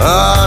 Uh,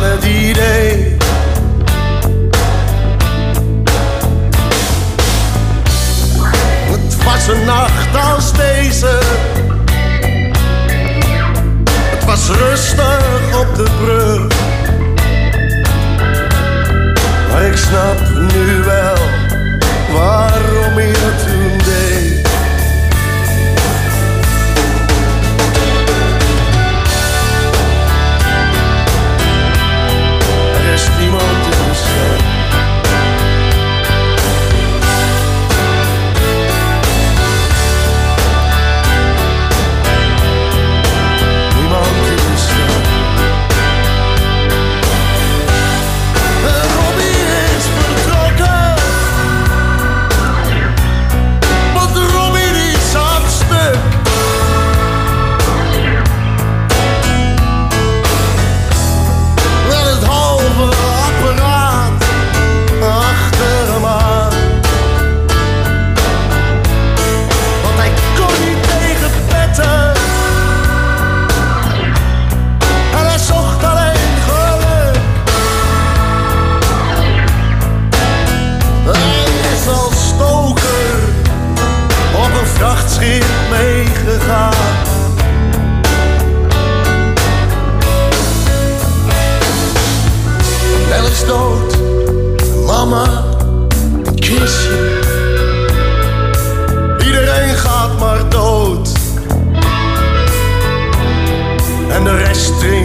beste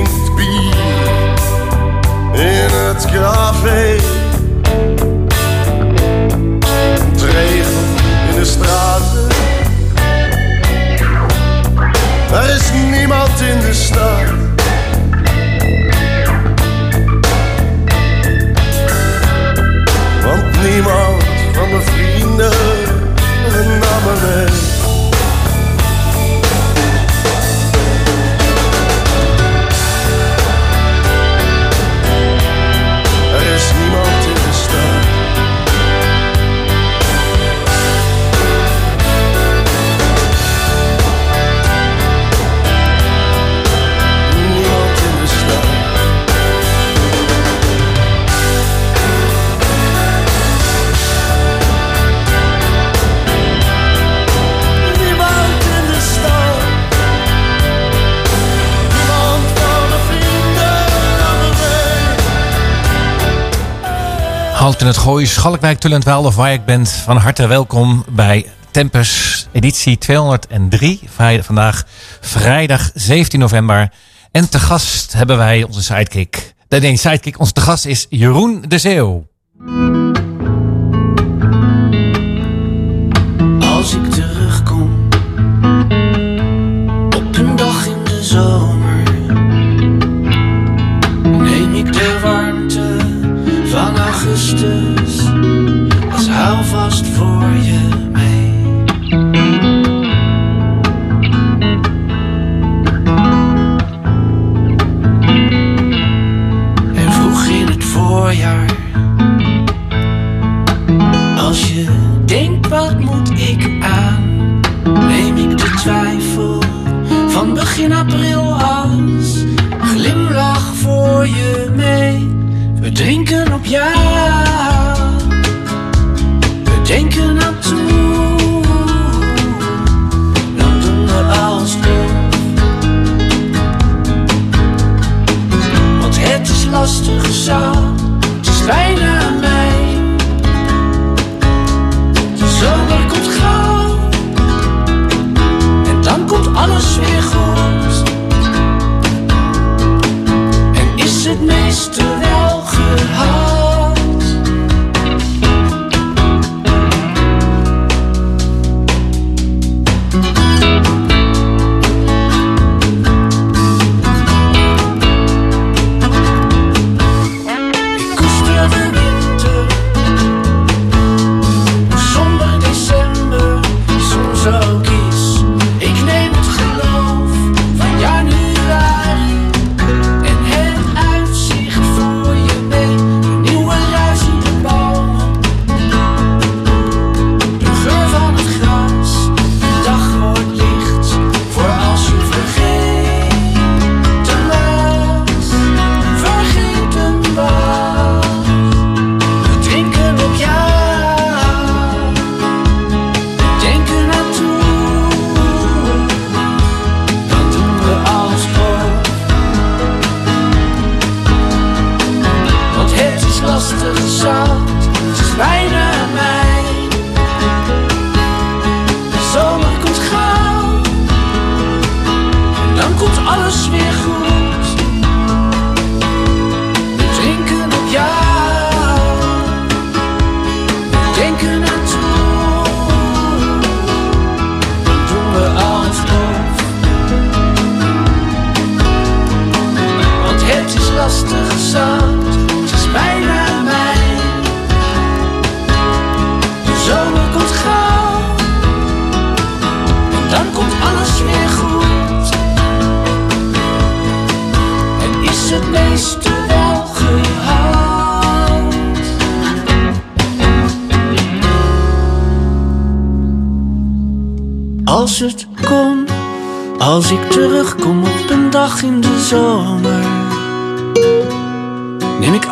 het Gooi, Schalkwijk, Tullentwaal of waar ik ben. Van harte welkom bij Tempus, editie 203. Vandaag vrijdag 17 november. En te gast hebben wij onze sidekick. Nee, nee, sidekick. Onze te gast is Jeroen de Zeeuw.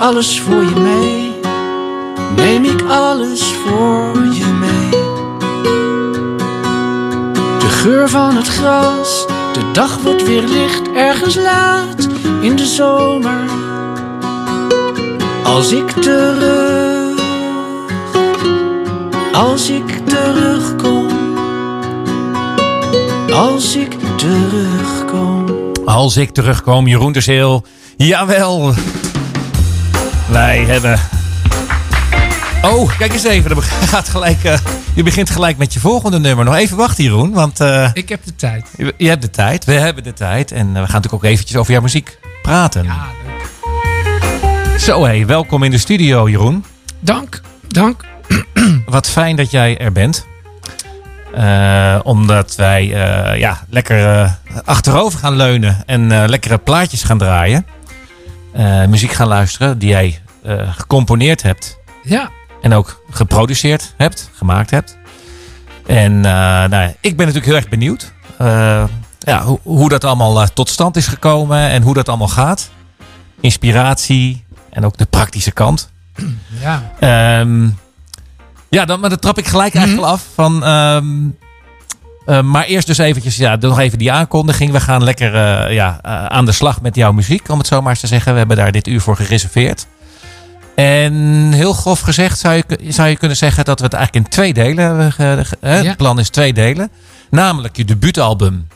Alles voor je mee, neem ik alles voor je mee. De geur van het gras, de dag wordt weer licht ergens laat in de zomer. Als ik terug, als ik terugkom, als ik terugkom. Als ik terugkom, Jeroen de Zeel. Jawel. Wij hebben... Oh, kijk eens even. Gaat gelijk, eh, je begint gelijk met je volgende nummer. Nog even wachten, Jeroen. Want eh, Ik heb de tijd. je je hebt de tijd. We hebben de tijd. En eh, we gaan natuurlijk ook eventjes over jouw muziek praten. Ja, leuk. Zo, hé. Welkom in de studio, Jeroen. dank, dank. Wat fijn dat jij er bent. Omdat wij ja, lekker achterover gaan leunen en lekkere plaatjes gaan draaien. Eh, muziek gaan luisteren die jij eh, gecomponeerd hebt Ja, en ook geproduceerd hebt, gemaakt hebt. En eh, nou, ik ben natuurlijk heel erg benieuwd ja, hoe, hoe dat allemaal tot stand is gekomen en hoe dat allemaal gaat. Inspiratie en ook de praktische kant. ja. Ehm, ja, dan, maar dan trap ik gelijk eigenlijk al af van. ehm, eh, maar eerst dus eventjes, ja, nog even die aankondiging. We gaan lekker eh, ja, eh, aan de slag met jouw muziek, om het zo maar eens te zeggen. We hebben daar dit uur voor gereserveerd. En heel grof gezegd zou je, zou je kunnen zeggen dat we het eigenlijk in twee delen hebben. Ja. Het plan is twee delen. Namelijk je debuutalbum,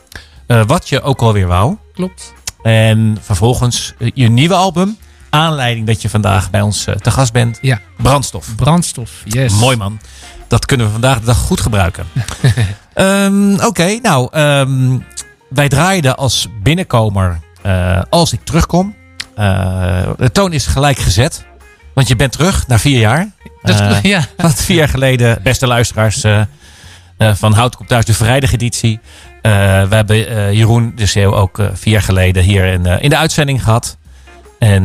wat je ook alweer wou. Klopt. En vervolgens je nieuwe album. Aanleiding dat je vandaag bij ons te gast bent. Ja. Brandstof. Brandstof, yes. Mooi man. Dat kunnen we vandaag de dag goed gebruiken. Ehm, Oké, nou, ehm, wij draaiden als binnenkomer eh, als ik terugkom. Eh, de toon is gelijk gezet. Want je bent terug na vier jaar. Dat, Eh, ja. want vier jaar geleden, beste luisteraars van Hout Thuis, de vrijdag-editie. We hebben Jeroen de Zeeuw ook vier jaar geleden hier in, in de uitzending gehad. En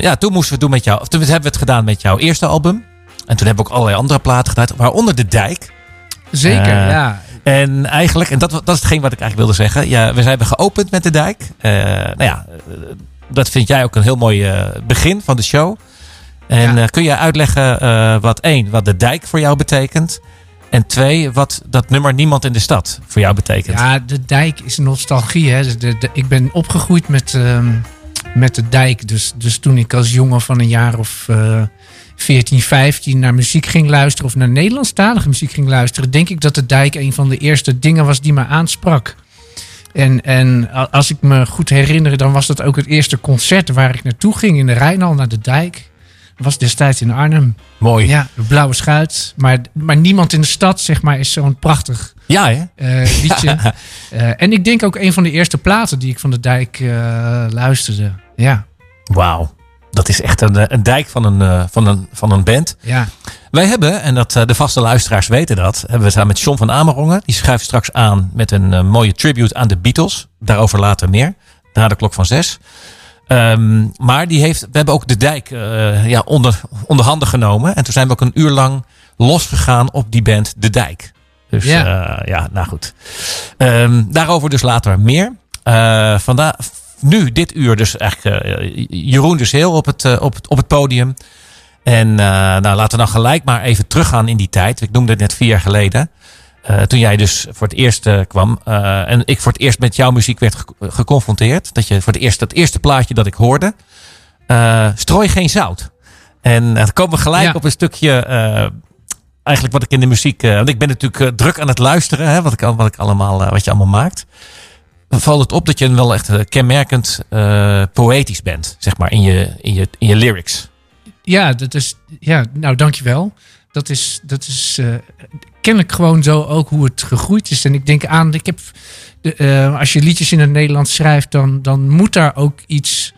ja, toen moesten we het doen met jou. Of toen hebben we het gedaan met jouw eerste album. En toen hebben we ook allerlei andere platen gedaan, waaronder De Dijk. Zeker, ja. En eigenlijk, en dat, dat is hetgeen wat ik eigenlijk wilde zeggen. Ja, we zijn geopend met De Dijk. Eh, nou ja, eh, dat vind jij ook een heel mooi eh, begin van de show. En Ja. kun je uitleggen wat één, wat de dijk voor jou betekent. En twee, wat dat nummer Niemand in de Stad voor jou betekent. Ja, de dijk is nostalgie. Hè. De, de- ik ben opgegroeid met, ehm, met de dijk. Dus, dus toen ik als jongen van een jaar of 14, 15 naar muziek ging luisteren... of naar Nederlandstalige muziek ging luisteren... denk ik dat de dijk een van de eerste dingen was die me aansprak. En, en als ik me goed herinner, dan was dat ook het eerste concert... waar ik naartoe ging in de Rijnal naar de dijk. Dat was destijds in Arnhem. Mooi. Ja, Ja, de Blauwe Schuit. Maar, maar niemand in de stad, zeg maar, is zo'n prachtig hè? eh, liedje. Eh, en ik denk ook een van de eerste platen die ik van de dijk eh, luisterde. Ja, Wauw. Dat is echt een, eh, een dijk van een, eh, van, een, van een band. ja. Wij hebben, en dat eh, de vaste luisteraars weten dat, hebben we samen met John van Amerongen. Die schuift straks aan met een mooie tribute aan de Beatles. Daarover later meer, na de klok van zes. Ehm, maar die heeft, we hebben ook de dijk eh, ja, onder, onder handen genomen. En toen zijn we ook een uur lang losgegaan op die band De Dijk. Dus Ja. ja, ja nou goed. Ehm, daarover dus later meer. Vandaar, nu, dit uur, dus eigenlijk eh, Jeroen dus heel op het, eh, op het, op het podium. En eh, nou, laten we dan gelijk maar even teruggaan in die tijd. Ik noemde het net vier jaar geleden. Eh, toen jij dus voor het eerst eh, kwam. eh, en ik voor het eerst met jouw muziek werd ge- geconfronteerd. Dat je voor het eerst, dat eerste plaatje dat ik hoorde. eh, strooi geen zout. En eh, dan komen we gelijk Ja. op een stukje. eh, eigenlijk wat ik in de muziek. eh, want ik ben natuurlijk eh, druk aan het luisteren. Hè, wat, ik, wat, ik allemaal, eh, wat je allemaal maakt. Valt het op dat je wel echt eh, kenmerkend eh, poëtisch bent. Zeg maar in je, in je, in je lyrics. ja, dat is. Ja, nou, dankjewel. Dat is, dat is eh, kennelijk gewoon zo ook hoe het gegroeid is. En ik denk aan, ik heb, de, als je liedjes in het Nederlands schrijft, dan, dan moet daar ook iets,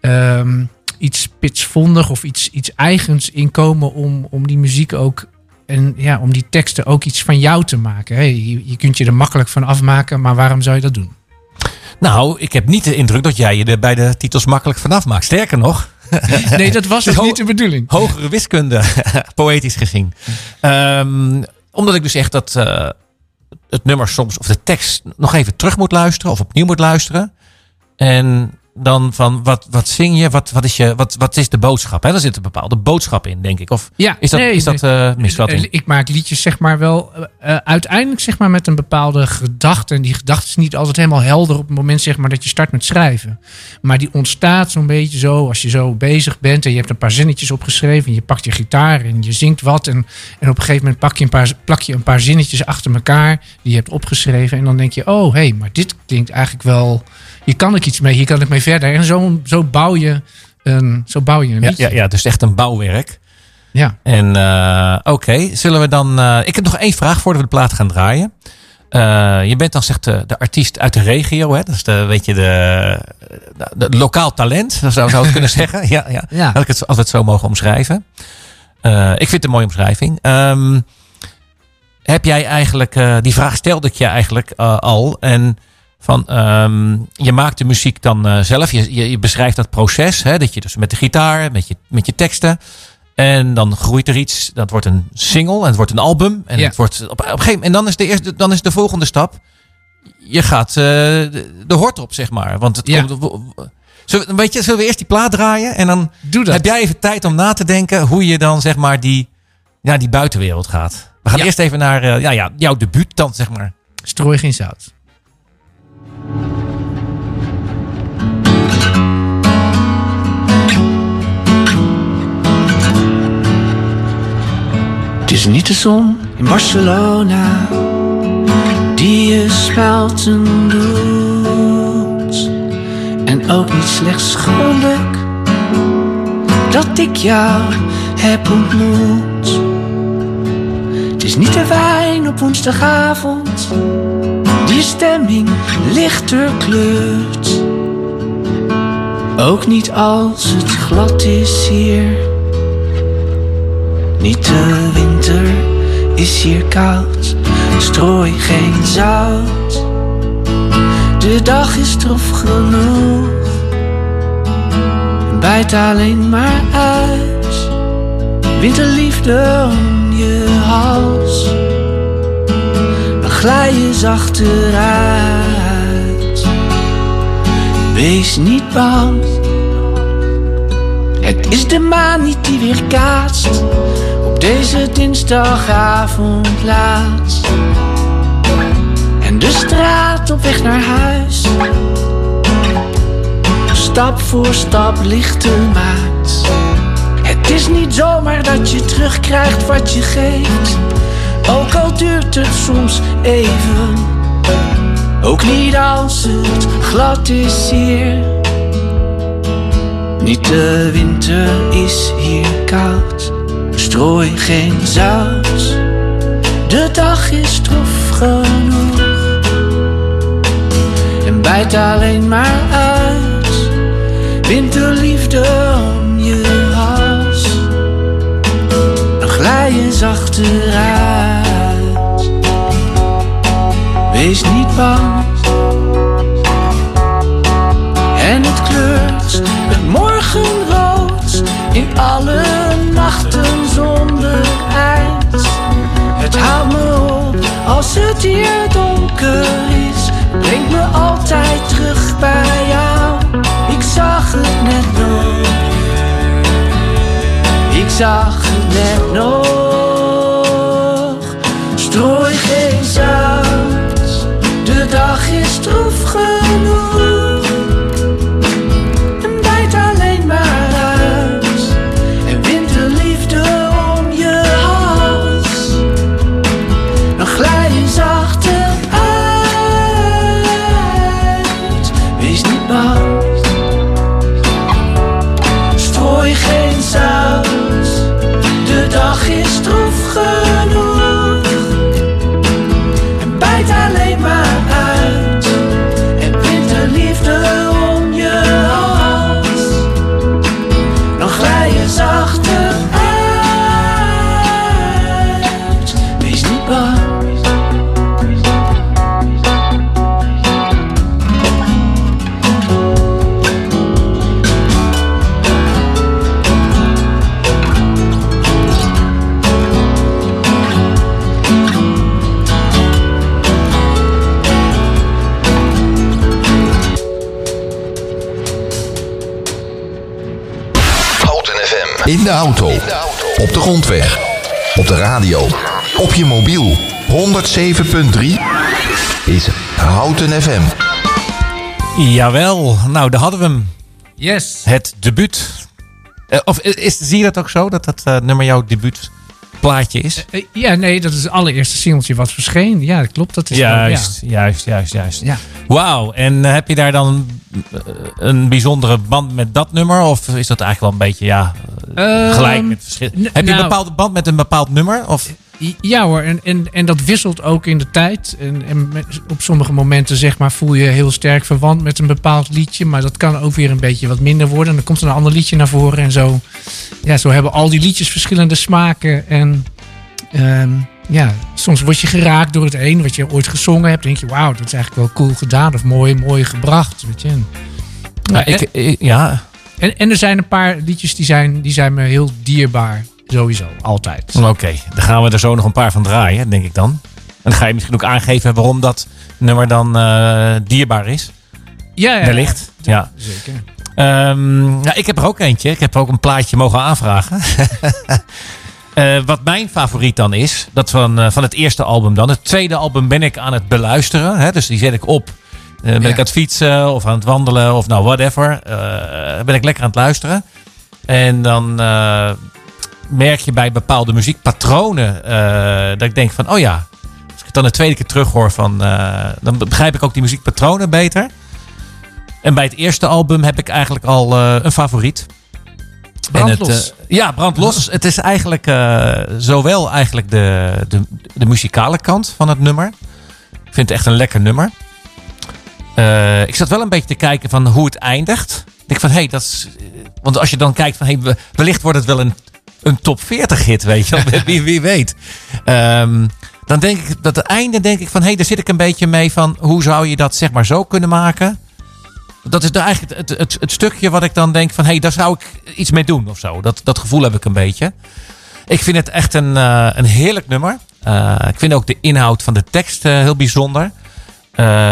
ehm, iets spitsvondig of iets, iets eigens in komen om, om die muziek ook. En ja, om die teksten ook iets van jou te maken. Hey, je kunt je er makkelijk van afmaken, maar waarom zou je dat doen? Nou, ik heb niet de indruk dat jij je er bij de titels makkelijk vanaf maakt. Sterker nog, Nee, dat was Dus niet de bedoeling. hogere wiskunde, poëtisch gezien. Ehm, omdat ik dus echt dat eh, het nummer soms, of de tekst, nog even terug moet luisteren of opnieuw moet luisteren. En dan van, wat, wat zing je? Wat, wat, is je wat, wat is de boodschap? Hè? Daar zit een bepaalde boodschap in, denk ik. Of Ja, is dat, nee, is dat eh misvatting? Ik maak liedjes zeg maar wel eh, eh, uiteindelijk zeg maar met een bepaalde gedachte. En die gedachte is niet altijd helemaal helder op het moment zeg maar dat je start met schrijven. Maar die ontstaat zo'n beetje zo als je zo bezig bent en je hebt een paar zinnetjes opgeschreven. En je pakt je gitaar en je zingt wat. En, en op een gegeven moment pak je een paar, plak je een paar zinnetjes achter elkaar die je hebt opgeschreven. En dan denk je, oh hé, hey, maar dit klinkt eigenlijk wel... Hier kan ik iets mee, hier kan ik mee verder. En zo, zo bouw je een, zo bouw je een Ja, ja, ja, dus echt een bouwwerk. ja. En eh, oké, zullen we dan. eh, ik heb nog één vraag voordat we de plaat gaan draaien. Eh, je bent dan zegt de, de artiest uit de regio, hè? Dat is de, weet je, de, de, de lokaal talent, zo zou zou het kunnen zeggen. Ja, ja. Ja. Had ik het altijd zo mogen omschrijven. Ik vind het een mooie omschrijving. Ehm, heb jij eigenlijk, die vraag stelde ik je eigenlijk al. En van, ehm, je maakt de muziek dan eh, zelf. Je, je, je beschrijft dat proces. Hè, dat je dus met de gitaar, met je, met je teksten. En dan groeit er iets. Dat wordt een single. En het wordt een album. En, Ja. het wordt op, op een gegeven moment, en dan is, de eerste, dan is de volgende stap. Je gaat eh, de, de hort op, zeg maar. Want het Ja. komt. Zullen we, weet je, zullen we eerst die plaat draaien? En dan Doe dat. heb jij even tijd om na te denken hoe je dan zeg maar die, ja, die buitenwereld gaat. We gaan Ja. eerst even naar eh, ja, ja, jouw debuut dan, zeg maar. Strooi geen zout. Het is niet de zon in Barcelona die je smelten doet. En ook niet slechts geluk dat ik jou heb ontmoet. Het is niet de wijn op woensdagavond die je stemming lichter kleurt. Ook niet als het glad is hier. Niet de winter is hier koud, strooi geen zout. De dag is trof genoeg, en bijt alleen maar uit. Winterliefde om je hals, dan glij je zacht eruit. Wees niet bang, Het is de maan niet die weer kaatst op deze dinsdagavond laat. En de straat op weg naar huis, stap voor stap lichter maakt. Het is niet zomaar dat je terugkrijgt wat je geeft, ook al duurt het soms even. Ook niet als het glad is hier. Niet de winter is hier koud. Strooi geen zout. De dag is stroef genoeg. En bijt alleen maar uit. Winterliefde om je hals. Dan glij je zacht eruit. Wees niet bang. En het kleurt het in alle nachten zonder eind. Het houdt me op als het hier donker is. Brengt me altijd terug bij jou. Ik zag het net nog. Ik zag het net nog. Strooi geen zout. Op de grondweg. Op de radio. Op je mobiel. 107.3 is Houten FM. Jawel, nou daar hadden we hem. Yes. Het debuut. Eh, of is, zie je dat ook zo, dat dat eh, nummer jouw debuutplaatje is? Eh, Ja, nee, dat is het allereerste singeltje wat verscheen. Ja, dat klopt. Dat is Juist, juist, juist, juist. Ja. Wauw, en eh, heb je daar dan eh, een bijzondere band met dat nummer? Of is dat eigenlijk wel een beetje, ja, eh, Ehm, gelijk met verschil? Heb je een nou- bepaalde band met een bepaald nummer? Of? Ja hoor, en, en, en dat wisselt ook in de tijd. En, en op sommige momenten zeg maar, voel je heel sterk verwant met een bepaald liedje. Maar dat kan ook weer een beetje wat minder worden. En dan komt er een ander liedje naar voren. En zo, ja, zo hebben al die liedjes verschillende smaken. En ehm, ja, soms word je geraakt door het een wat je ooit gezongen hebt. denk je, wauw, dat is eigenlijk wel cool gedaan. Of mooi, mooi gebracht. Weet je. En, Nou, ik, ik- ja, en, en er zijn een paar liedjes die zijn, die zijn me heel dierbaar. Sowieso, altijd. oké. Dan gaan we er zo nog een paar van draaien, denk ik dan. En dan ga je misschien ook aangeven waarom dat nummer dan eh, dierbaar is. Ja, ja, Wellicht. Ja. Zeker. Ehm, ja, ik heb er ook eentje. Ik heb ook een plaatje mogen aanvragen. Eh, wat mijn favoriet dan is, dat van, eh, van het eerste album dan. Het tweede album ben ik aan het beluisteren. Hè, dus die zet ik op. Ben Ja. ik aan het fietsen of aan het wandelen of nou whatever. Ben ik lekker aan het luisteren. En dan merk je bij bepaalde muziekpatronen eh, dat ik denk van, oh ja, als ik het dan de tweede keer terughoor, van, eh, dan begrijp ik ook die muziekpatronen beter. En bij het eerste album heb ik eigenlijk al eh, een favoriet. En het, Brandlos. eh, ja, brandlos. Het is eigenlijk zowel eigenlijk de, de, de muzikale kant van het nummer. Ik vind het echt een lekker nummer. Ik zat wel een beetje te kijken van hoe het eindigt. Ik denk van, hé, hey, dat is... Want als je dan kijkt van, hey, wellicht wordt het wel een, een top 40 hit, weet je wel. wie, wie weet. Ehm, dan denk ik, dat het einde denk ik van, hé, hey, daar zit ik een beetje mee van, hoe zou je dat zeg maar zo kunnen maken? Dat is de, eigenlijk het, het, het stukje wat ik dan denk van... hé, hey, daar zou ik iets mee doen of zo. Dat, dat gevoel heb ik een beetje. Ik vind het echt een, eh, een heerlijk nummer. Eh, ik vind ook de inhoud van de tekst eh, heel bijzonder.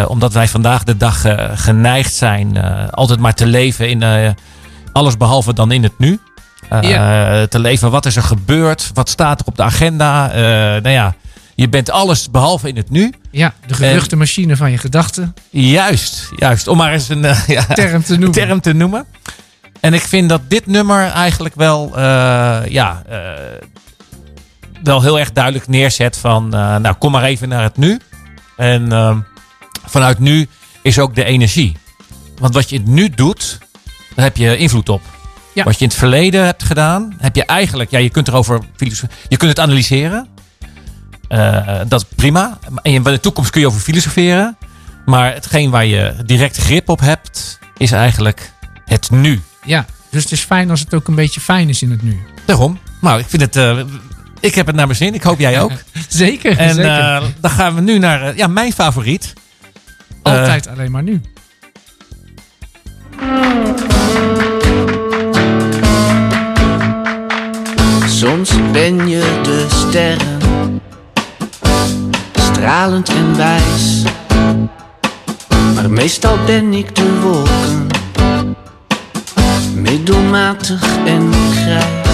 Omdat wij vandaag de dag geneigd zijn... altijd maar te leven in alles behalve dan in het nu. Eh, te leven. Wat is er gebeurd? Wat staat er op de agenda? Eh, nou ja, je bent alles behalve in het nu. Ja, de geruchtenmachine van je gedachten. Juist, juist. Om maar eens een eh, ja, Term te noemen. term te noemen. En ik vind dat dit nummer eigenlijk wel, ja, wel heel erg duidelijk neerzet van, nou kom maar even naar het nu. En ehm, vanuit nu is ook de energie. Want wat je in het nu doet, daar heb je invloed op. Ja. Wat je in het verleden hebt gedaan, heb je eigenlijk, ja, je kunt erover, je kunt het analyseren. Eh, dat is prima. En in de toekomst kun je over filosoferen. Maar hetgeen waar je direct grip op hebt, is eigenlijk het nu. Ja, dus het is fijn als het ook een beetje fijn is in het nu. Daarom. Nou, ik vind het. eh, ik heb het naar mijn zin. Ik hoop jij ook. Zeker, En zeker. eh, dan gaan we nu naar ja, mijn favoriet. Altijd alleen maar nu. Soms ben je de sterren, stralend en wijs. Maar meestal ben ik de wolken, middelmatig en grijs.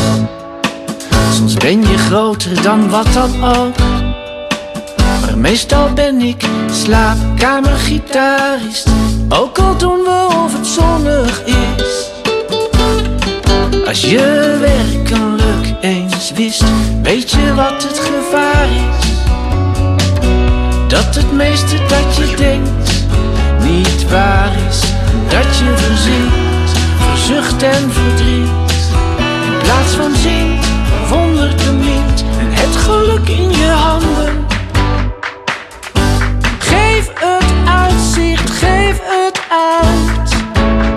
Soms ben je groter dan wat dan ook. Maar meestal ben ik slaapkamergitarist. Ook al doen we of het zonnig is. Als je wist, weet je wat het gevaar is? Dat het meeste dat je denkt niet waar is. Dat je verzinkt, verzucht en verdriet. In plaats van zingt, wonder bemint en het geluk in je handen. Geef het uitzicht, geef het uit.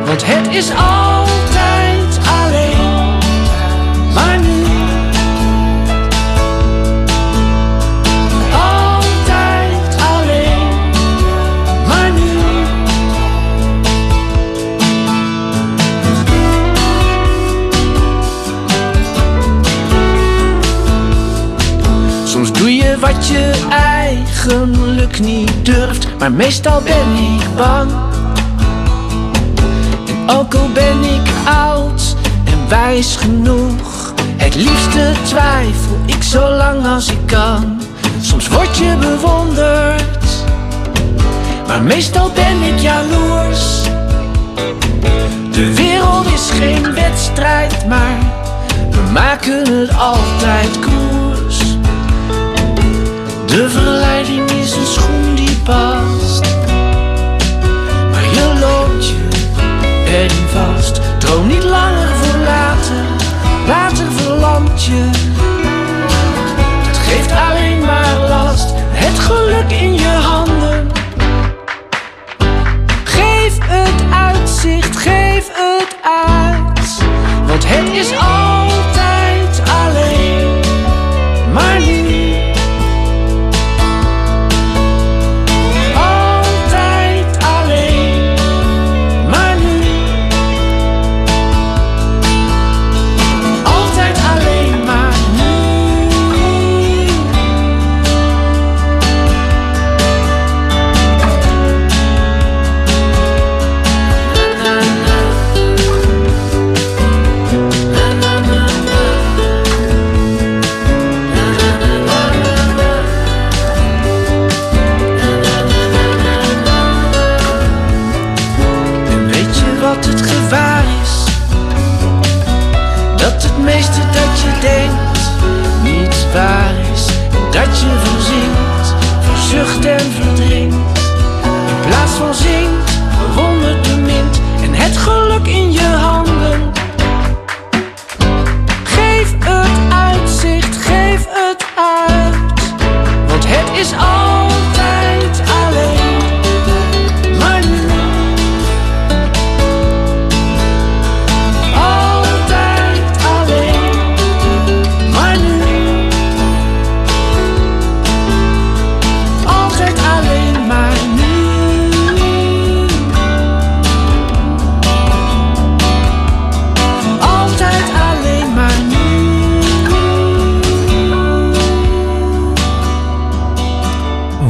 Want het is altijd alleen, eigenlijk niet durft, maar meestal ben ik bang. En ook al ben ik oud en wijs genoeg, het liefste twijfel ik zo lang als ik kan. Soms word je bewonderd, maar meestal ben ik jaloers. De wereld is geen wedstrijd, maar we maken het altijd koers. De verleiding is een schoen die past. Maar je loopt je erin vast. Droom niet langer voor later, later verlamt je. Dat geeft alleen maar last, het geluk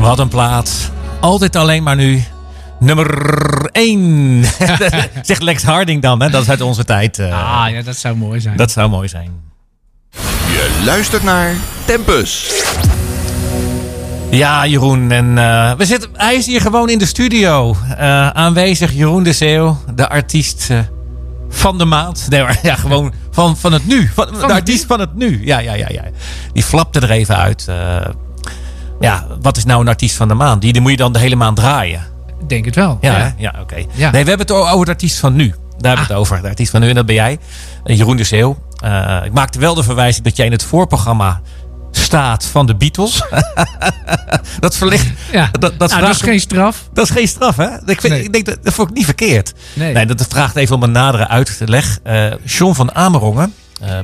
Wat een plaat. Altijd alleen maar nu. nummer 1. Zegt Lex Harding dan, hè? dat is uit onze tijd. eh. Ah ja, dat zou mooi zijn. Dat zou mooi zijn. Je luistert naar Tempus. Ja, Jeroen. En eh, we zitten, hij is hier gewoon in de studio. Eh, aanwezig, Jeroen de Zeeuw, de artiest eh, van de maand. Nee, maar, ja, gewoon van, van het nu. Van, de het artiest van het nu. Ja, ja, ja, ja. Die flapte er even uit. Ja, wat is nou een artiest van de maand? Die, die moet je dan de hele maand draaien. Denk het wel. Ja, ja oké. Ja. Nee, we hebben het over de artiest van nu. Daar hebben we het over. De artiest van nu, en dat ben jij. Eh, Jeroen de Zeeuw. Eh, ik maakte wel de verwijzing dat jij in het voorprogramma staat van de Beatles. dat verlicht. Ja. Dat, dat, Nou, dat is geen straf. dat is geen straf, hè? Ik, vind, Nee. ik denk dat, dat vond ik niet verkeerd. Nee. dat vraagt even om een nadere uitleg. Eh John van Amerongen,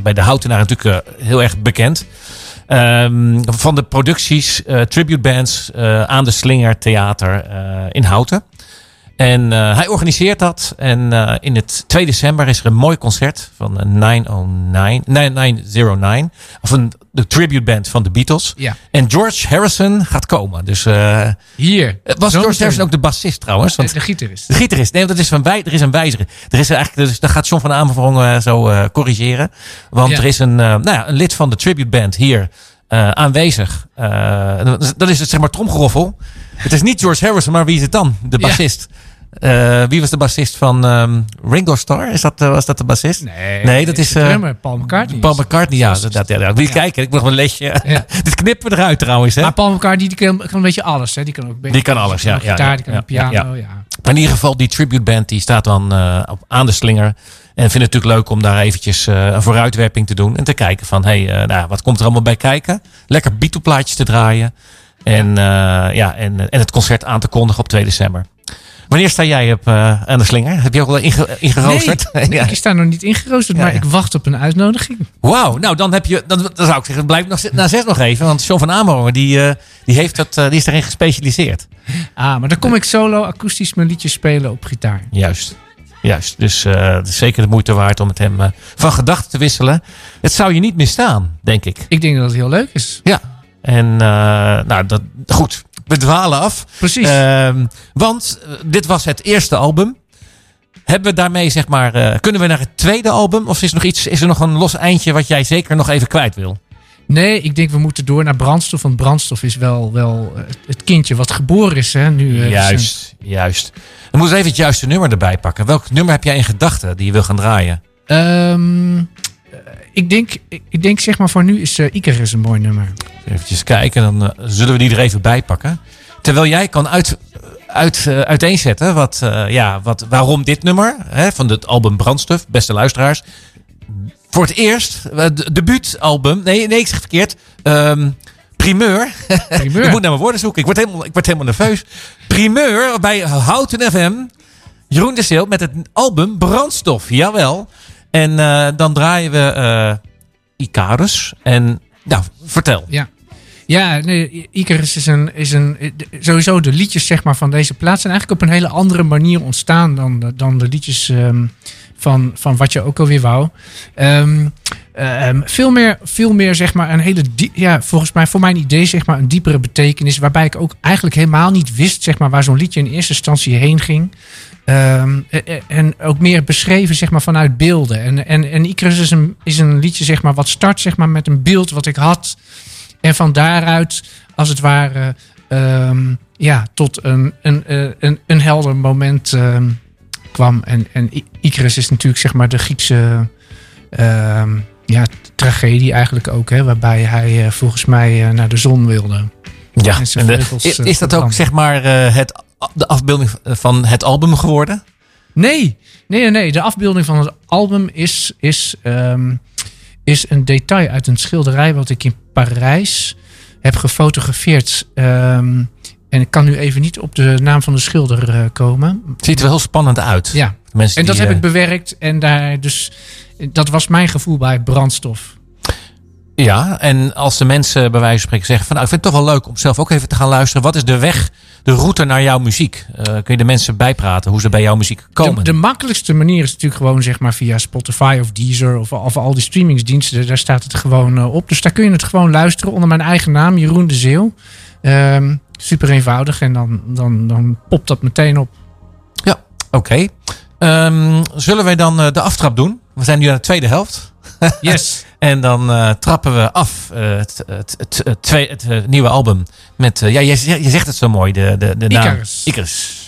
bij de Houtenaar natuurlijk heel erg bekend. Ehm, van de producties, eh, tribute bands eh, aan de Slinger Theater eh, in Houten. En eh, hij organiseert dat. En eh, in het 2 december is er een mooi concert van eh, 909, 909. Of een, de tribute band van de Beatles. Ja. En George Harrison gaat komen. Dus Hier. was George. Harrison ook de bassist trouwens? Want De, de gitarist. de gitarist. Nee, want dat is een wij, er is een wijziger. Er is eigenlijk, dus, dat gaat John van Amerongen zo corrigeren. Want Ja. er is een, nou ja, een lid van de tribute band hier aanwezig. Dat is- het zeg maar tromgeroffel. Het is niet George Harrison, maar wie is het dan? De Ja. Eh, wie was de bassist van ehm, Ringo Starr? Is dat, eh, was dat de bassist? Nee, Nee, dat is, eh, Paul McCartney. Paul McCartney, ja. Dat, ja, Ja. kijken, ik nog een lesje. Ja. Dit knippen we eruit trouwens. Hè? Maar Paul McCartney die kan, kan een beetje alles. Hè. Die kan ook Die kan alles, ja, ja, gitaar, ja, die kan piano. ja, Maar in ieder geval, die tribute band die staat dan op, aan de slinger. En vind het natuurlijk leuk om daar eventjes een vooruitwerping te doen. En te kijken van, hé, hey, nou, wat komt er allemaal bij kijken? Lekker Beatle-plaatjes te draaien. En, ja, en, en het concert aan te kondigen op 2 december. Wanneer sta jij op, eh, aan de slinger? Heb je ook al inge ingeroosterd? Nee, nee, Ja. ik sta nog niet ingeroosterd, maar ja. ik wacht op een uitnodiging. Wauw, nou dan heb je, dan, dan zou ik zeggen, blijf nog na zes nog even. Want John van Amerongen, die, eh, die, heeft dat, eh, die is daarin gespecialiseerd. Ah, maar dan kom ik solo akoestisch mijn liedjes spelen op gitaar. Juist. Juist. Dus het is zeker de moeite waard om met hem van gedachten te wisselen. Het zou je niet misstaan, denk ik. Ik denk dat het heel leuk is. Ja. En nou, dat, goed. We dwalen af. Precies. Ehm, want eh, dit was het eerste album. Hebben we daarmee, zeg maar, eh, kunnen we naar het tweede album? Of is er nog iets, is er nog een los eindje wat jij zeker nog even kwijt wil? nee, ik denk we moeten door naar brandstof. Want brandstof is wel, wel eh, het kindje wat geboren is. Hè, nu, juist, juist. Dan moeten we even het juiste nummer erbij pakken. Welk nummer heb jij in gedachten die je wil gaan draaien? Ehm, eh, ik, denk, ik, denk zeg maar voor nu is uh, Icarus een mooi nummer. Even kijken, dan eh, zullen we die er even bij pakken. Terwijl jij kan uit, uit, eh, uiteenzetten wat, eh, ja, wat, waarom dit nummer hè, van het album Brandstof, beste luisteraars. Voor het eerst, de, debuutalbum, nee, nee, ik zeg verkeerd. Ehm, primeur. Primeur. ik moet naar mijn woorden zoeken. Ik word helemaal, ik word helemaal nerveus. Primeur bij Houten FM. Jeroen de Seel met het album Brandstof. Jawel. En uh, dan draaien we uh, Icarus. En nou, vertel. Ja. Ja, nee, Icarus is een, is een. Sowieso de liedjes zeg maar, van deze plaats zijn eigenlijk op een hele andere manier ontstaan dan de, dan de liedjes um, van, van wat je ook alweer wou. Um, um, veel, meer, veel meer, zeg maar, een hele. Die, ja, volgens mij, voor mijn idee, zeg maar, een diepere betekenis. Waarbij ik ook eigenlijk helemaal niet wist, zeg maar, waar zo'n liedje in eerste instantie heen ging. Um, en ook meer beschreven zeg maar, vanuit beelden. En, en, en Icarus is een, is een liedje zeg maar, wat start zeg maar, met een beeld wat ik had. En van daaruit, als het ware, um, ja, tot een, een, een, een helder moment um, kwam. En, en Icarus is natuurlijk zeg maar, de Griekse ja, tragedie eigenlijk ook. Hè, waarbij hij uh, volgens mij uh, naar de zon wilde. Ja, en en de, is, is dat ook zeg maar uh, het de afbeelding van het album geworden? Nee, nee, nee. De afbeelding van het album is, is, um, is een detail uit een schilderij wat ik in Parijs heb gefotografeerd. Um, en ik kan nu even niet op de naam van de schilder uh, komen. Het ziet er wel heel spannend uit. Ja, en dat die, heb uh, ik bewerkt. En daar dus, dat was mijn gevoel bij brandstof. Ja, en als de mensen bij wijze van spreken zeggen van nou, ik vind het toch wel leuk om zelf ook even te gaan luisteren. Wat is de weg, de route naar jouw muziek? Uh, kun je de mensen bijpraten hoe ze bij jouw muziek komen? De, de, makkelijkste manier is natuurlijk gewoon zeg maar via Spotify of Deezer of, of al die streamingsdiensten. Daar staat het gewoon uh, op. Dus daar kun je het gewoon luisteren onder mijn eigen naam, Jeroen de Zeeuw. Um, super eenvoudig en dan, dan, dan popt dat meteen op. Oké. Ehm, zullen wij dan eh, de aftrap doen? We zijn nu aan de tweede helft. Yes. En dan eh, trappen we af eh, het, het, het, het, twee- het, eh, nieuwe album met... eh, ja, je, je zegt het zo mooi, de, de, de naam. Icarus. Icarus.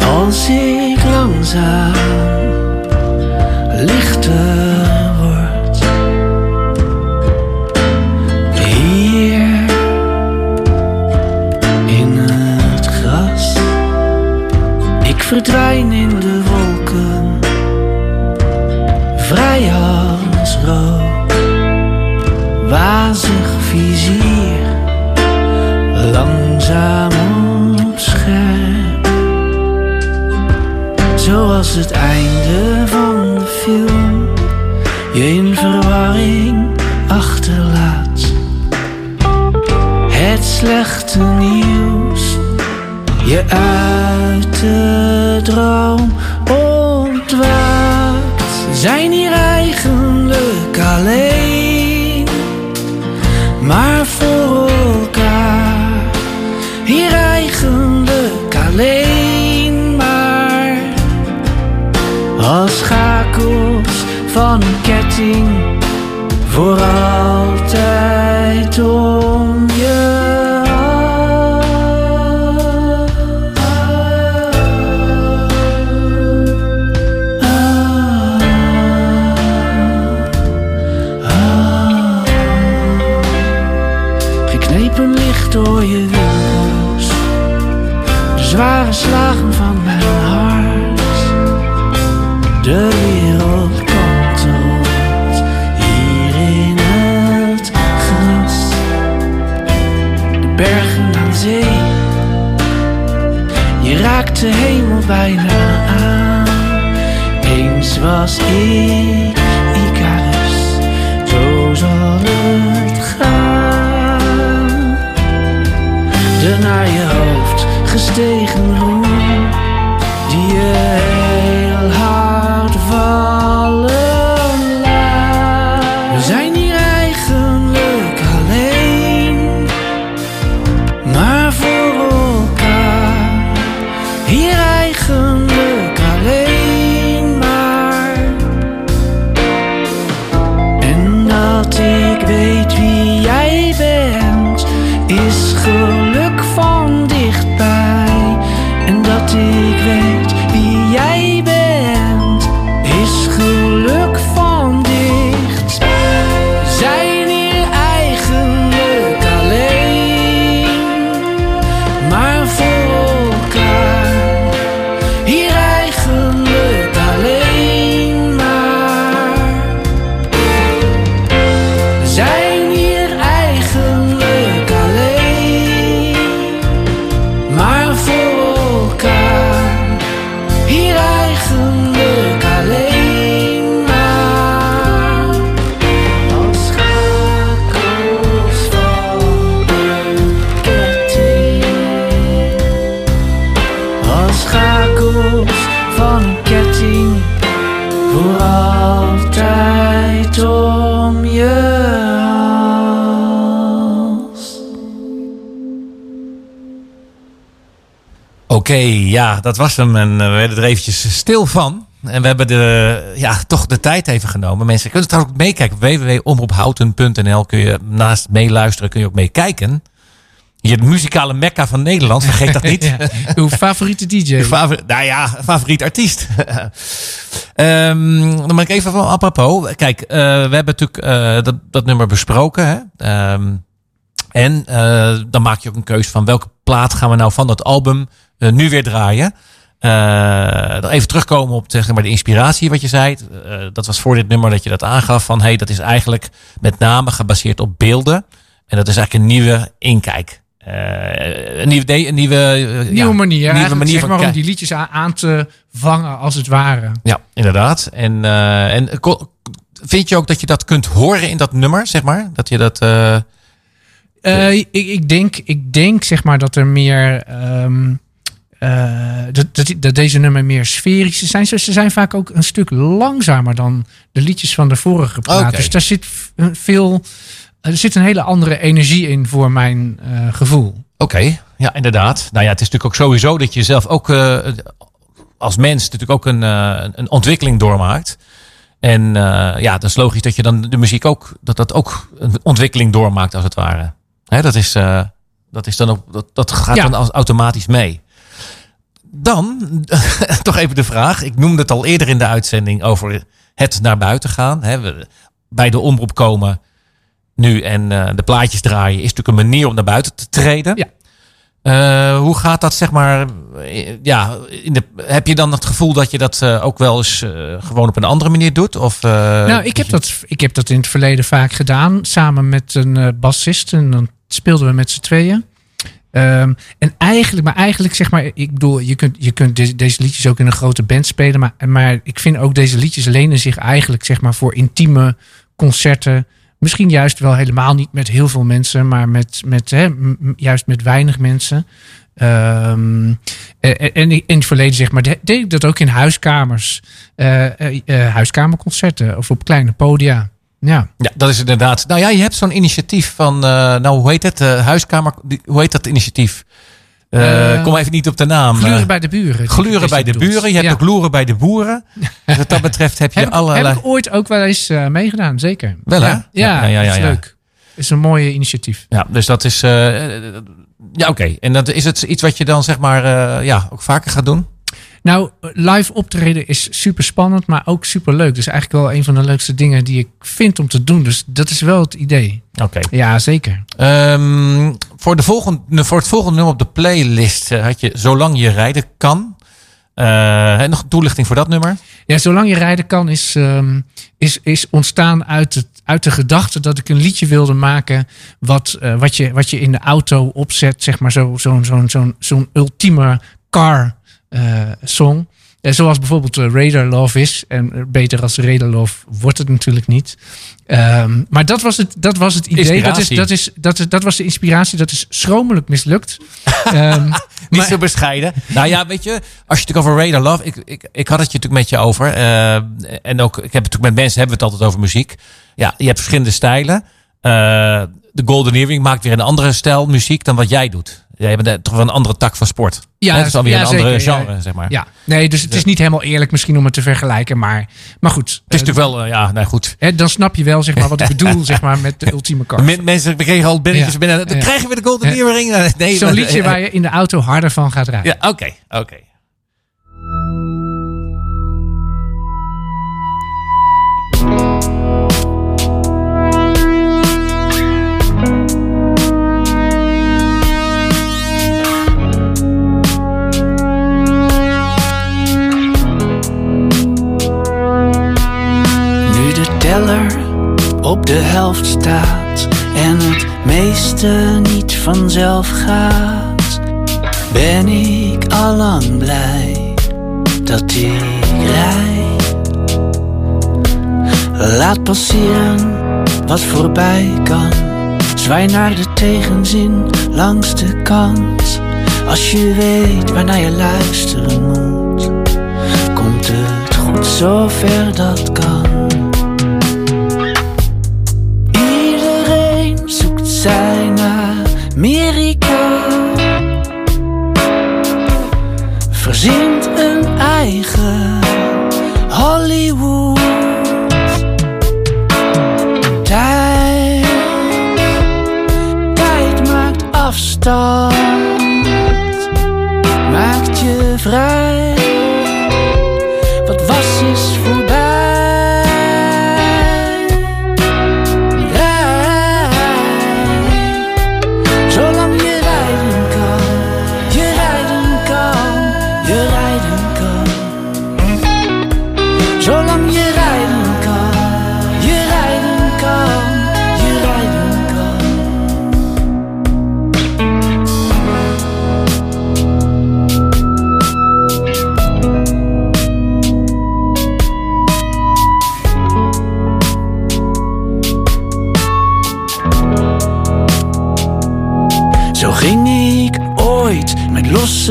Als ik langzaam verdwijn in de wolken, vrij als rook, wazig vizier, langzaam op scherp. Zoals het einde van de film. Je in verwarring achterlaat. Het slechte nieuws. Je uit droom ontwaakt. Zijn hier eigenlijk alleen, maar voor elkaar. Hier eigenlijk alleen maar als schakels van een ketting voor Oké, ja, dat was hem. En eh, we werden er eventjes stil van. En we hebben de, ja, toch de tijd even genomen. Mensen kunnen trouwens ook meekijken. Op www.omroephouten.nl kun je naast meeluisteren, kun je ook meekijken. Je muzikale mekka van Nederland, vergeet dat niet. Ja, uw favoriete DJ. Favori- nou ja, favoriet artiest. Ehm, dan ben ik even van apropos. Kijk, eh, we hebben natuurlijk eh, dat, dat nummer besproken. Hè? Ehm, en dan maak je ook een keuze van welke plaat gaan we nou van dat album nu weer draaien. Eh, dan even terugkomen op zeg maar, de inspiratie wat je zei. Eh, dat was voor dit nummer dat je dat aangaf van hey, dat is eigenlijk met name gebaseerd op beelden. En dat is eigenlijk een nieuwe inkijk. Eh, een nieuwe, een nieuwe, eh, Nieuwe ja, manier. nieuwe Nieuwe manier zeg van maar om kijken. die liedjes aan, aan te vangen als het ware. Ja, inderdaad. En, eh, en vind je ook dat je dat kunt horen in dat nummer, zeg maar? Dat je dat. eh, Eh, ik, ik, denk, ik denk zeg maar dat er meer. ehm, eh, dat, dat, dat deze nummer meer sferisch zijn. Ze ze zijn vaak ook een stuk langzamer dan de liedjes van de vorige plaat. Dus daar zit veel. Er zit een hele andere energie in voor mijn eh, gevoel. Oké, ja, inderdaad. Nou ja, het is natuurlijk ook sowieso dat je zelf ook eh, als mens natuurlijk ook een, een ontwikkeling doormaakt. En ja, dat is logisch dat je dan de muziek ook, dat dat ook een ontwikkeling doormaakt als het ware. Hè, dat, is, dat is dan ook, dat, dat gaat Ja. dan als automatisch mee. Dan, toch even de vraag. Ik noemde het al eerder in de uitzending over het naar buiten gaan. Hè, we, bij de omroep komen nu en eh, de plaatjes draaien is natuurlijk een manier om naar buiten te treden. Ja. Eh, hoe gaat dat, zeg maar, eh, ja, in de, heb je dan het gevoel dat je dat ook wel eens gewoon op een andere manier doet? Of, nou, ik heb, dat, ik heb dat in het verleden vaak gedaan. Samen met een bassist. En dan speelden we met z'n tweeën. Ehm, en eigenlijk, maar eigenlijk zeg maar, ik bedoel, je kunt, je kunt deze, liedjes ook in een grote band spelen. Maar, maar ik vind ook deze liedjes lenen zich eigenlijk zeg maar voor intieme concerten. Misschien juist wel helemaal niet met heel veel mensen, maar met, met, hè, juist met weinig mensen. Ehm, eh, en in het verleden zeg maar, de- deed ik dat ook in huiskamers. eh, eh, eh, huiskamerconcerten of op kleine podia. Ja. Ja, dat is inderdaad. Nou ja, je hebt zo'n initiatief van, eh, nou hoe heet het? Eh, huiskamer, hoe heet dat initiatief? Eh, kom even niet op de naam. Gluren bij de buren. Gluren bij de buren. Je hebt ja. ook loeren bij de boeren. Dus wat dat betreft heb je Heb, ik- allerlei... heb ik ooit ook wel eens meegedaan, zeker. Wel, hè? Ja, Ja, ja, ja, is leuk. is een mooie initiatief. Ja, dus dat is... ja, oké. En dat is het iets wat je dan zeg maar ja, ook vaker gaat doen? Nou, live optreden is super spannend, maar ook super leuk. Dus eigenlijk wel een van de leukste dingen die ik vind om te doen. Dus dat is wel het idee. Oké. Ja, zeker. Ehm, voor, de volgende, voor het volgende nummer op de playlist eh, had je Zolang je rijden kan. Eh, en nog toelichting voor dat nummer? Ja, zolang je rijden kan, is, ehm, is, is ontstaan uit, het, uit de gedachte dat ik een liedje wilde maken. Wat, eh, wat, je, wat je in de auto opzet, zeg maar, zo'n zo, zo'n zo'n zo'n ultieme car song. Eh, zoals bijvoorbeeld eh, Radar Love is. En eh, beter als Radar Love wordt het natuurlijk niet. Ehm, maar dat was het, dat was het idee. Dat, is, dat, is, dat, is, dat was de inspiratie. Dat is schromelijk mislukt. Ehm, Niet maar- zo bescheiden. Nou ja, weet je, als je het over Radar Love... Ik, ik, ik had het je natuurlijk met je over. eh, en ook, ik heb het natuurlijk met mensen hebben we het altijd over muziek. Ja, je hebt verschillende stijlen. Eh, de Golden Earring maakt weer een andere stijl muziek dan wat jij doet. Jij bent eh, toch wel een andere tak van sport. Ja, Het is dan weer ja, een andere ja. genre, zeg maar. Ja, nee, dus het is niet helemaal eerlijk misschien om het te vergelijken. Maar, maar goed. Het is natuurlijk wel, eh, ja, nou goed. Hè, dan snap je wel zeg maar, wat ik bedoel zeg maar, met de ultieme. Men- mensen kregen al binnetjes Ja. binnen. Dan krijgen we de Golden. Earring. Nee, Zo'n liedje waar je in de auto harder van gaat rijden. Ja, oké, oké. Teller op de helft staat en het meeste niet vanzelf gaat, ben ik allang blij dat ik rijd. Laat passeren wat voorbij kan. Zwaai naar de tegenzin langs de kant. Als je weet waarnaar je luisteren moet, komt het goed zover dat kan. Verzint een eigen Hollywood. Tijd, tijd maakt afstand, maakt je vrij.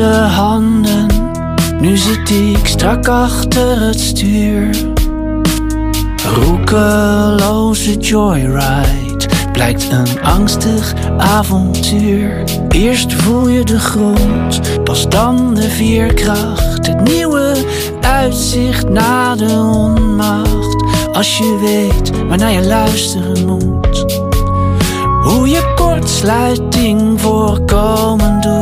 Handen. Nu zit ik strak achter het stuur. Roekeloze joyride blijkt een angstig avontuur. Eerst voel je de grond, pas dan de veerkracht. Het nieuwe uitzicht na de onmacht. Als je weet waarnaar je luisteren moet. Hoe je kortsluiting voorkomen doet.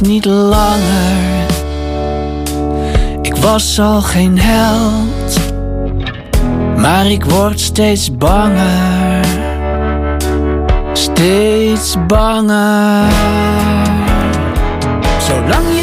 Niet langer. Ik was al geen held, maar ik word steeds banger. Steeds banger. Zolang je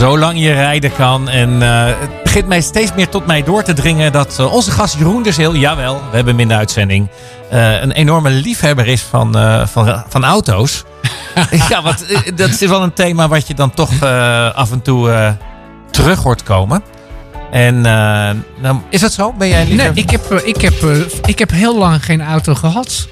Zolang je rijden kan. En eh, het begint mij steeds meer tot mij door te dringen dat eh, onze gast Jeroen Derzeel, jawel, we hebben hem in de uitzending, eh, een enorme liefhebber is van, van, van auto's. ja, want dat is wel een thema wat je dan toch af en toe terug hoort komen. En eh, nou, is dat zo? Ben jij Nee, ik heb, ik, heb, ik heb heel lang geen auto gehad.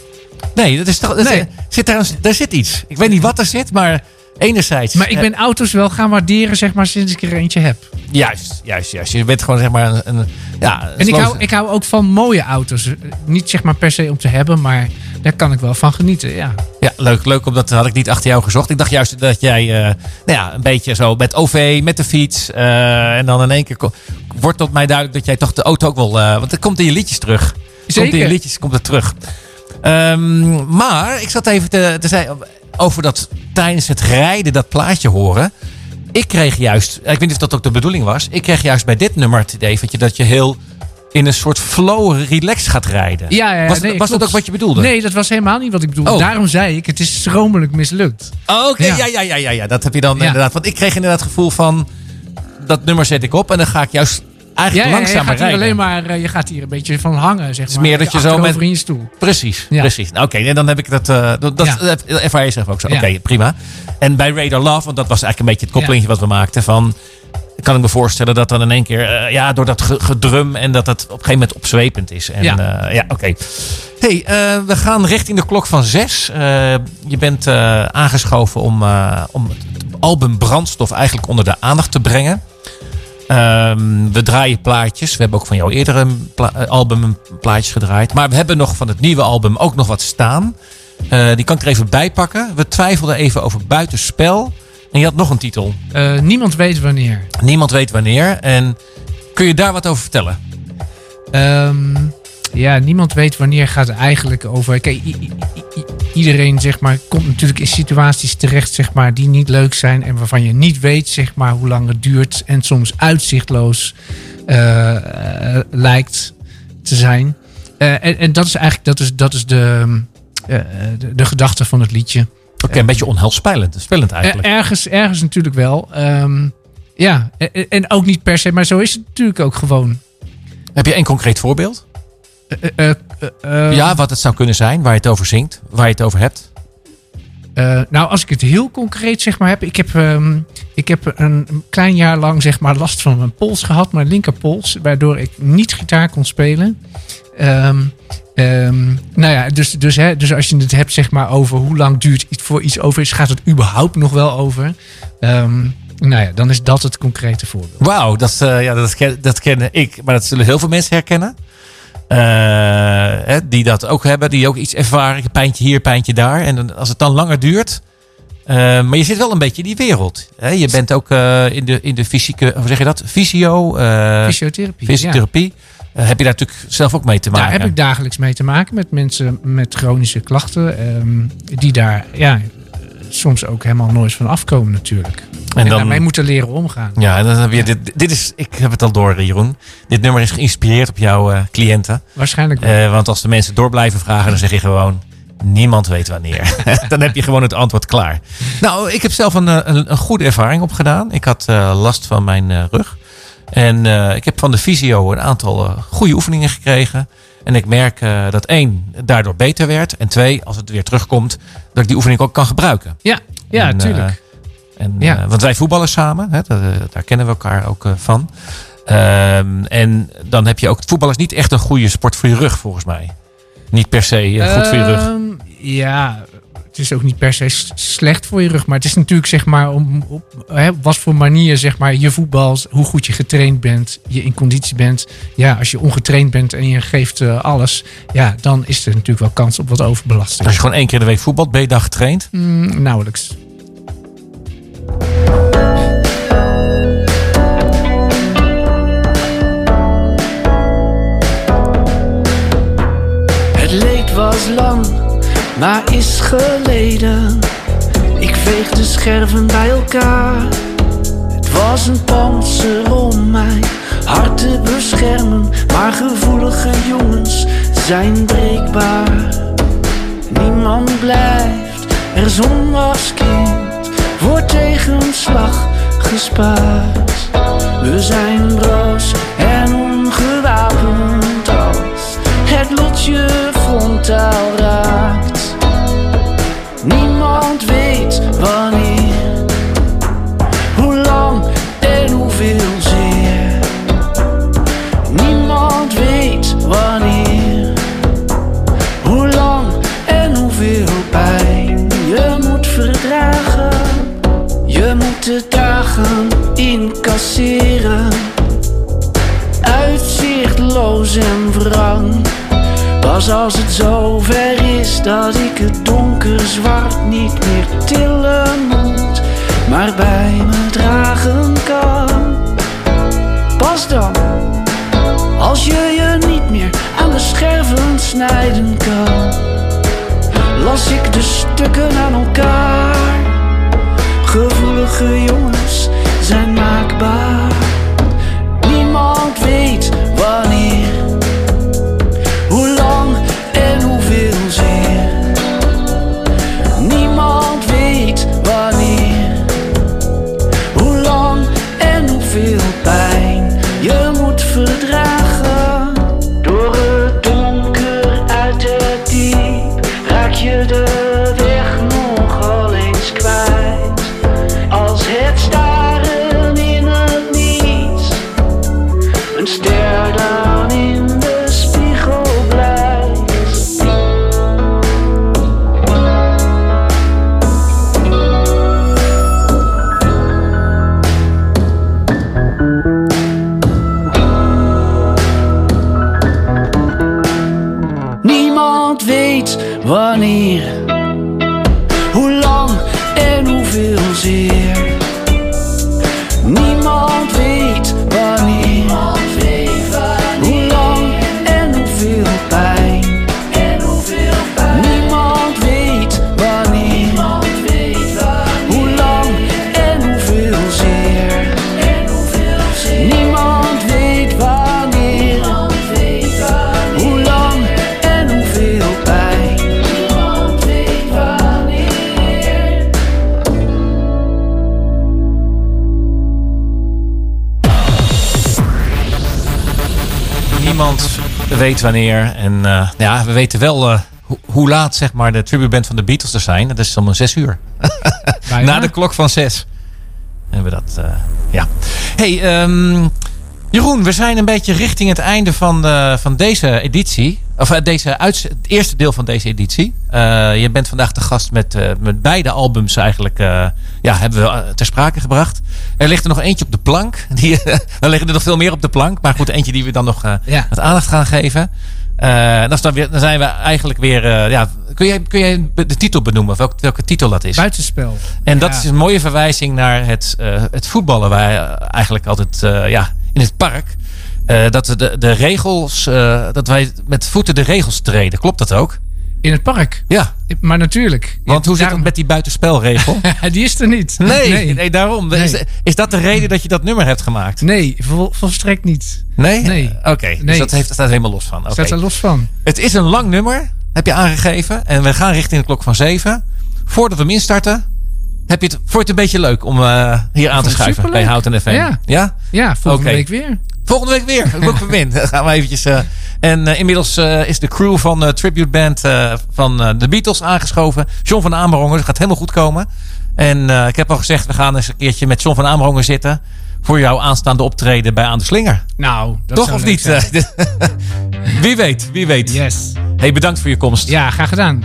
nee, dat is toch, dat Nee. zit daar, een- daar zit iets. Ik weet niet wat er zit, maar enerzijds. Maar ik eh, ben auto's wel gaan waarderen, zeg maar, sinds ik er eentje heb. Juist, juist, juist. Je bent gewoon zeg maar een. een ja, een En ik hou, ik hou ook van mooie auto's. Eh, Niet zeg maar per se om te hebben, maar daar kan ik wel van genieten. Ja. Ja, leuk, leuk, omdat had ik niet achter jou gezocht. Ik dacht juist dat jij eh, nou ja, een beetje zo met OV, met de fiets. en dan in één keer wordt tot mij duidelijk dat jij toch de auto ook wel. want het komt in je liedjes terug. Komt in Zeker. je liedjes komt het terug. Ehm, maar ik zat even te, te zeggen over dat tijdens het rijden dat plaatje horen. Ik kreeg juist, ik weet niet of dat ook de bedoeling was. Ik kreeg juist bij dit nummer het idee dat je, dat je heel in een soort flow relax gaat rijden. Ja, ja, ja, was nee, was dat ook wat je bedoelde? Nee, dat was helemaal niet wat ik bedoelde. Oh. Daarom zei ik, het is schromelijk mislukt. Oh, Oké, Ja. ja. Ja, ja, ja, ja, Dat heb je dan inderdaad. Want ik kreeg inderdaad het gevoel van... Dat nummer zet ik op en dan ga ik juist eigenlijk ja, je langzamer gaat hier rijden. alleen maar, eh, je gaat hier een beetje van hangen, zeg is maar. meer dat je zo met- in je stoel. Precies, Ja. precies. Nou, Oké, en dan heb ik dat... eh, dat dat Ja. ervaar je zelf ook zo. Oké, prima. En bij Radar Love, want dat was eigenlijk een beetje het koppelingje wat we maakten van... Kan ik me voorstellen dat dan in één keer, eh, ja, door dat ge- gedrum en dat het op een gegeven moment opzwepend is. En, Ja. ja, ja oké. Hey, we gaan richting de klok van zes. Je bent aangeschoven om, om het album Brandstof eigenlijk onder de aandacht te brengen. Ehm, we draaien plaatjes. We hebben ook van jouw eerdere eh, album een plaatjes gedraaid. Maar we hebben nog van het nieuwe album ook nog wat staan. Eh, die kan ik er even bij pakken. We twijfelden even over Buitenspel. En je had nog een titel. Eh, niemand weet wanneer. Niemand weet wanneer. En kun je daar wat over vertellen? Ehm, ja, niemand weet wanneer gaat het eigenlijk over. Kijk, iedereen zeg maar, komt natuurlijk in situaties terecht zeg maar, die niet leuk zijn. En waarvan je niet weet zeg maar, hoe lang het duurt. En soms uitzichtloos eh, eh, lijkt te zijn. Eh, en, en dat is eigenlijk dat is, dat is de, eh, de, de gedachte van het liedje. Oké, een beetje onheilspellend. Spellend eigenlijk. Er- ergens, ergens natuurlijk wel. Ehm, ja, en, en ook niet per se, maar zo is het natuurlijk ook gewoon. Heb je een concreet voorbeeld? Eh, eh, eh, ja, wat het zou kunnen zijn. Waar je het over zingt. Waar je het over hebt. Nou, als ik het heel concreet zeg maar heb. Ik heb, ehm, ik heb een, klein jaar lang zeg maar last van mijn pols gehad. Mijn linkerpols. Waardoor ik niet gitaar kon spelen. Ehm, ehm, nou ja, dus, dus, hè, dus als je het hebt zeg maar over hoe lang duurt iets voor iets over is. Gaat het überhaupt nog wel over? Ehm, nou ja, dan is dat het concrete voorbeeld. Wauw, dat, ja, dat, dat ken ik. Maar dat zullen heel veel mensen herkennen. Eh, die dat ook hebben. Die ook iets ervaren. Pijntje hier, pijntje daar. En dan- als het dan langer duurt. eh, maar je zit wel een beetje in die wereld. Hè? Je bent ook eh, in, de, in de fysieke, hoe zeg je dat? Fysio, Fysiotherapie. fysiotherapie. Heb je daar natuurlijk zelf ook mee te maken? Daar heb ik dagelijks mee te maken met mensen met chronische klachten. ehm, die daar ja, soms ook helemaal nooit van afkomen natuurlijk. En, En dan- daarmee moeten leren omgaan. Ja, en dan heb je dit, dit is, ik heb het al door, Jeroen. Dit nummer is geïnspireerd op jouw eh, cliënten. Waarschijnlijk wel. Eh, want als de mensen door blijven vragen, dan zeg je gewoon: niemand weet wanneer. dan heb je gewoon het antwoord klaar. Nou, ik heb zelf een, eh, een, een goede ervaring opgedaan. Ik had last van mijn rug. En ik heb van de fysio een aantal goede oefeningen gekregen. En ik merk eh, dat één, daardoor beter werd. En twee, als het weer terugkomt, dat ik die oefening ook kan gebruiken. Ja, ja, En, tuurlijk. eh, en, Ja. eh, want wij voetballen samen, hè, dat, daar kennen we elkaar ook van. Ehm, en dan heb je ook, voetbal is niet echt een goede sport voor je rug, volgens mij. Niet per se goed voor je rug. Ehm, ja, het is ook niet per se slecht voor je rug. Maar het is natuurlijk zeg maar om op hè, wat voor manier zeg maar je voetbal, hoe goed je getraind bent, je in conditie bent. Ja, als je ongetraind bent en je geeft eh, alles, ja, dan is er natuurlijk wel kans op wat overbelasting. Als je gewoon één keer in de week voetbalt, ben je dan getraind. Mm, nauwelijks. Het leed was lang, maar is geleden. Ik veeg de scherven bij elkaar. Het was een panzer om mijn hart te beschermen. Maar gevoelige jongens zijn breekbaar. Niemand blijft er zonder kind voor tegenslag gespaard. We zijn broos en ongewapend als het lot je frontaal raakt. Niemand weet wanneer, Pas als het zover is dat ik het donker zwart niet meer tillen moet, maar bij me dragen kan. Pas dan, als je je niet meer aan de scherven snijden kan, las ik de stukken aan elkaar. Gevoelige jongens zijn maakbaar. Niemand weet en Wanneer. En eh, ja, we weten wel eh, ho- hoe laat zeg maar de tributeband van de Beatles er zijn. Dat is om een zes uur. Na de klok van zes. Hebben we dat, eh, ja. hey, ehm, Jeroen, we zijn een beetje richting het einde van, de, van deze editie. Of deze het eerste deel van deze editie. Je bent vandaag de gast met, met beide albums eigenlijk. ja, hebben we ter sprake gebracht. Er ligt er nog eentje op de plank. Die, dan liggen er nog veel meer op de plank. Maar goed, eentje die we dan nog eh, Ja. wat aandacht gaan geven. Eh, dan, staan we, dan zijn we eigenlijk weer. eh, ja, kun jij, kun jij de titel benoemen? Welke, welke titel dat is? Buitenspel. En dat Ja. is een mooie verwijzing naar het, eh, het voetballen. Waar eigenlijk altijd eh, ja, in het park. eh, dat de, de regels. eh, dat wij met voeten de regels treden. Klopt dat ook? In het park. Ja. Maar natuurlijk. Want hoe zit het met die buitenspelregel? Die is er niet. Nee, nee. Nee, daarom. Nee. Is, is dat de reden dat je dat nummer hebt gemaakt? nee vol- volstrekt niet. Nee? Nee. Oké, dus Nee. dat heeft, staat helemaal los van. Oké. Staat er los van. Het is een lang nummer, heb je aangegeven. En we gaan richting de klok van zeven. Voordat we hem instarten, heb je het, vond je het een beetje leuk om eh, hier aan te schuiven bij. Houten FM? Ja. ja? Ja, volgende week weer. Volgende week weer. Van Win. Dan gaan we eventjes. eh, en eh, inmiddels eh, is de crew van de tribute band eh, van eh, de Beatles aangeschoven. John van Amerongen. Dat gaat helemaal goed komen. En eh, ik heb al gezegd, we gaan eens een keertje met John van Amerongen zitten. Voor jouw aanstaande optreden bij Aan de Slinger. Nou, dat Toch of niet? wie weet, wie weet. Yes. Hey, bedankt voor je komst. Ja, graag gedaan.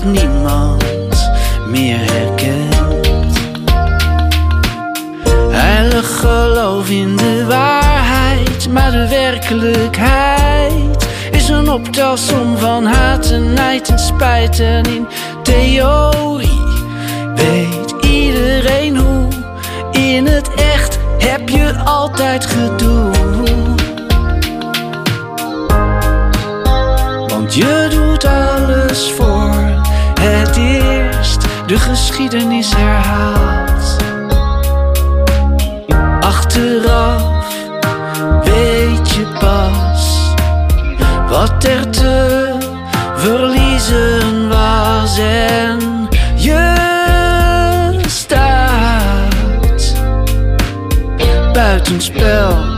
Dat niemand meer herkent? Heilig geloof in de waarheid, maar de werkelijkheid is een optelsom van haat en nijd en spijt. En in theorie weet iedereen hoe. In het echt heb je altijd gedoe. Want je doet alles voor de geschiedenis herhaalt. Achteraf weet je pas wat er te verliezen was en je staat buitenspel.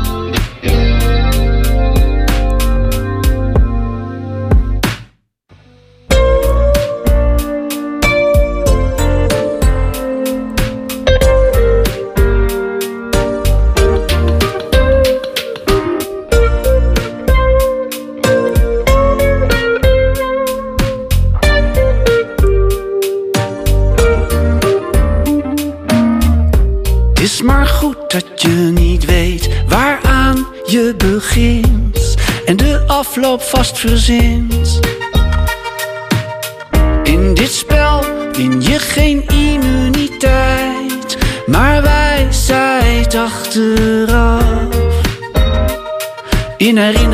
Begint en de afloop vast verzint. In dit spel win je geen immuniteit, maar wijsheid achteraf. In herinnering.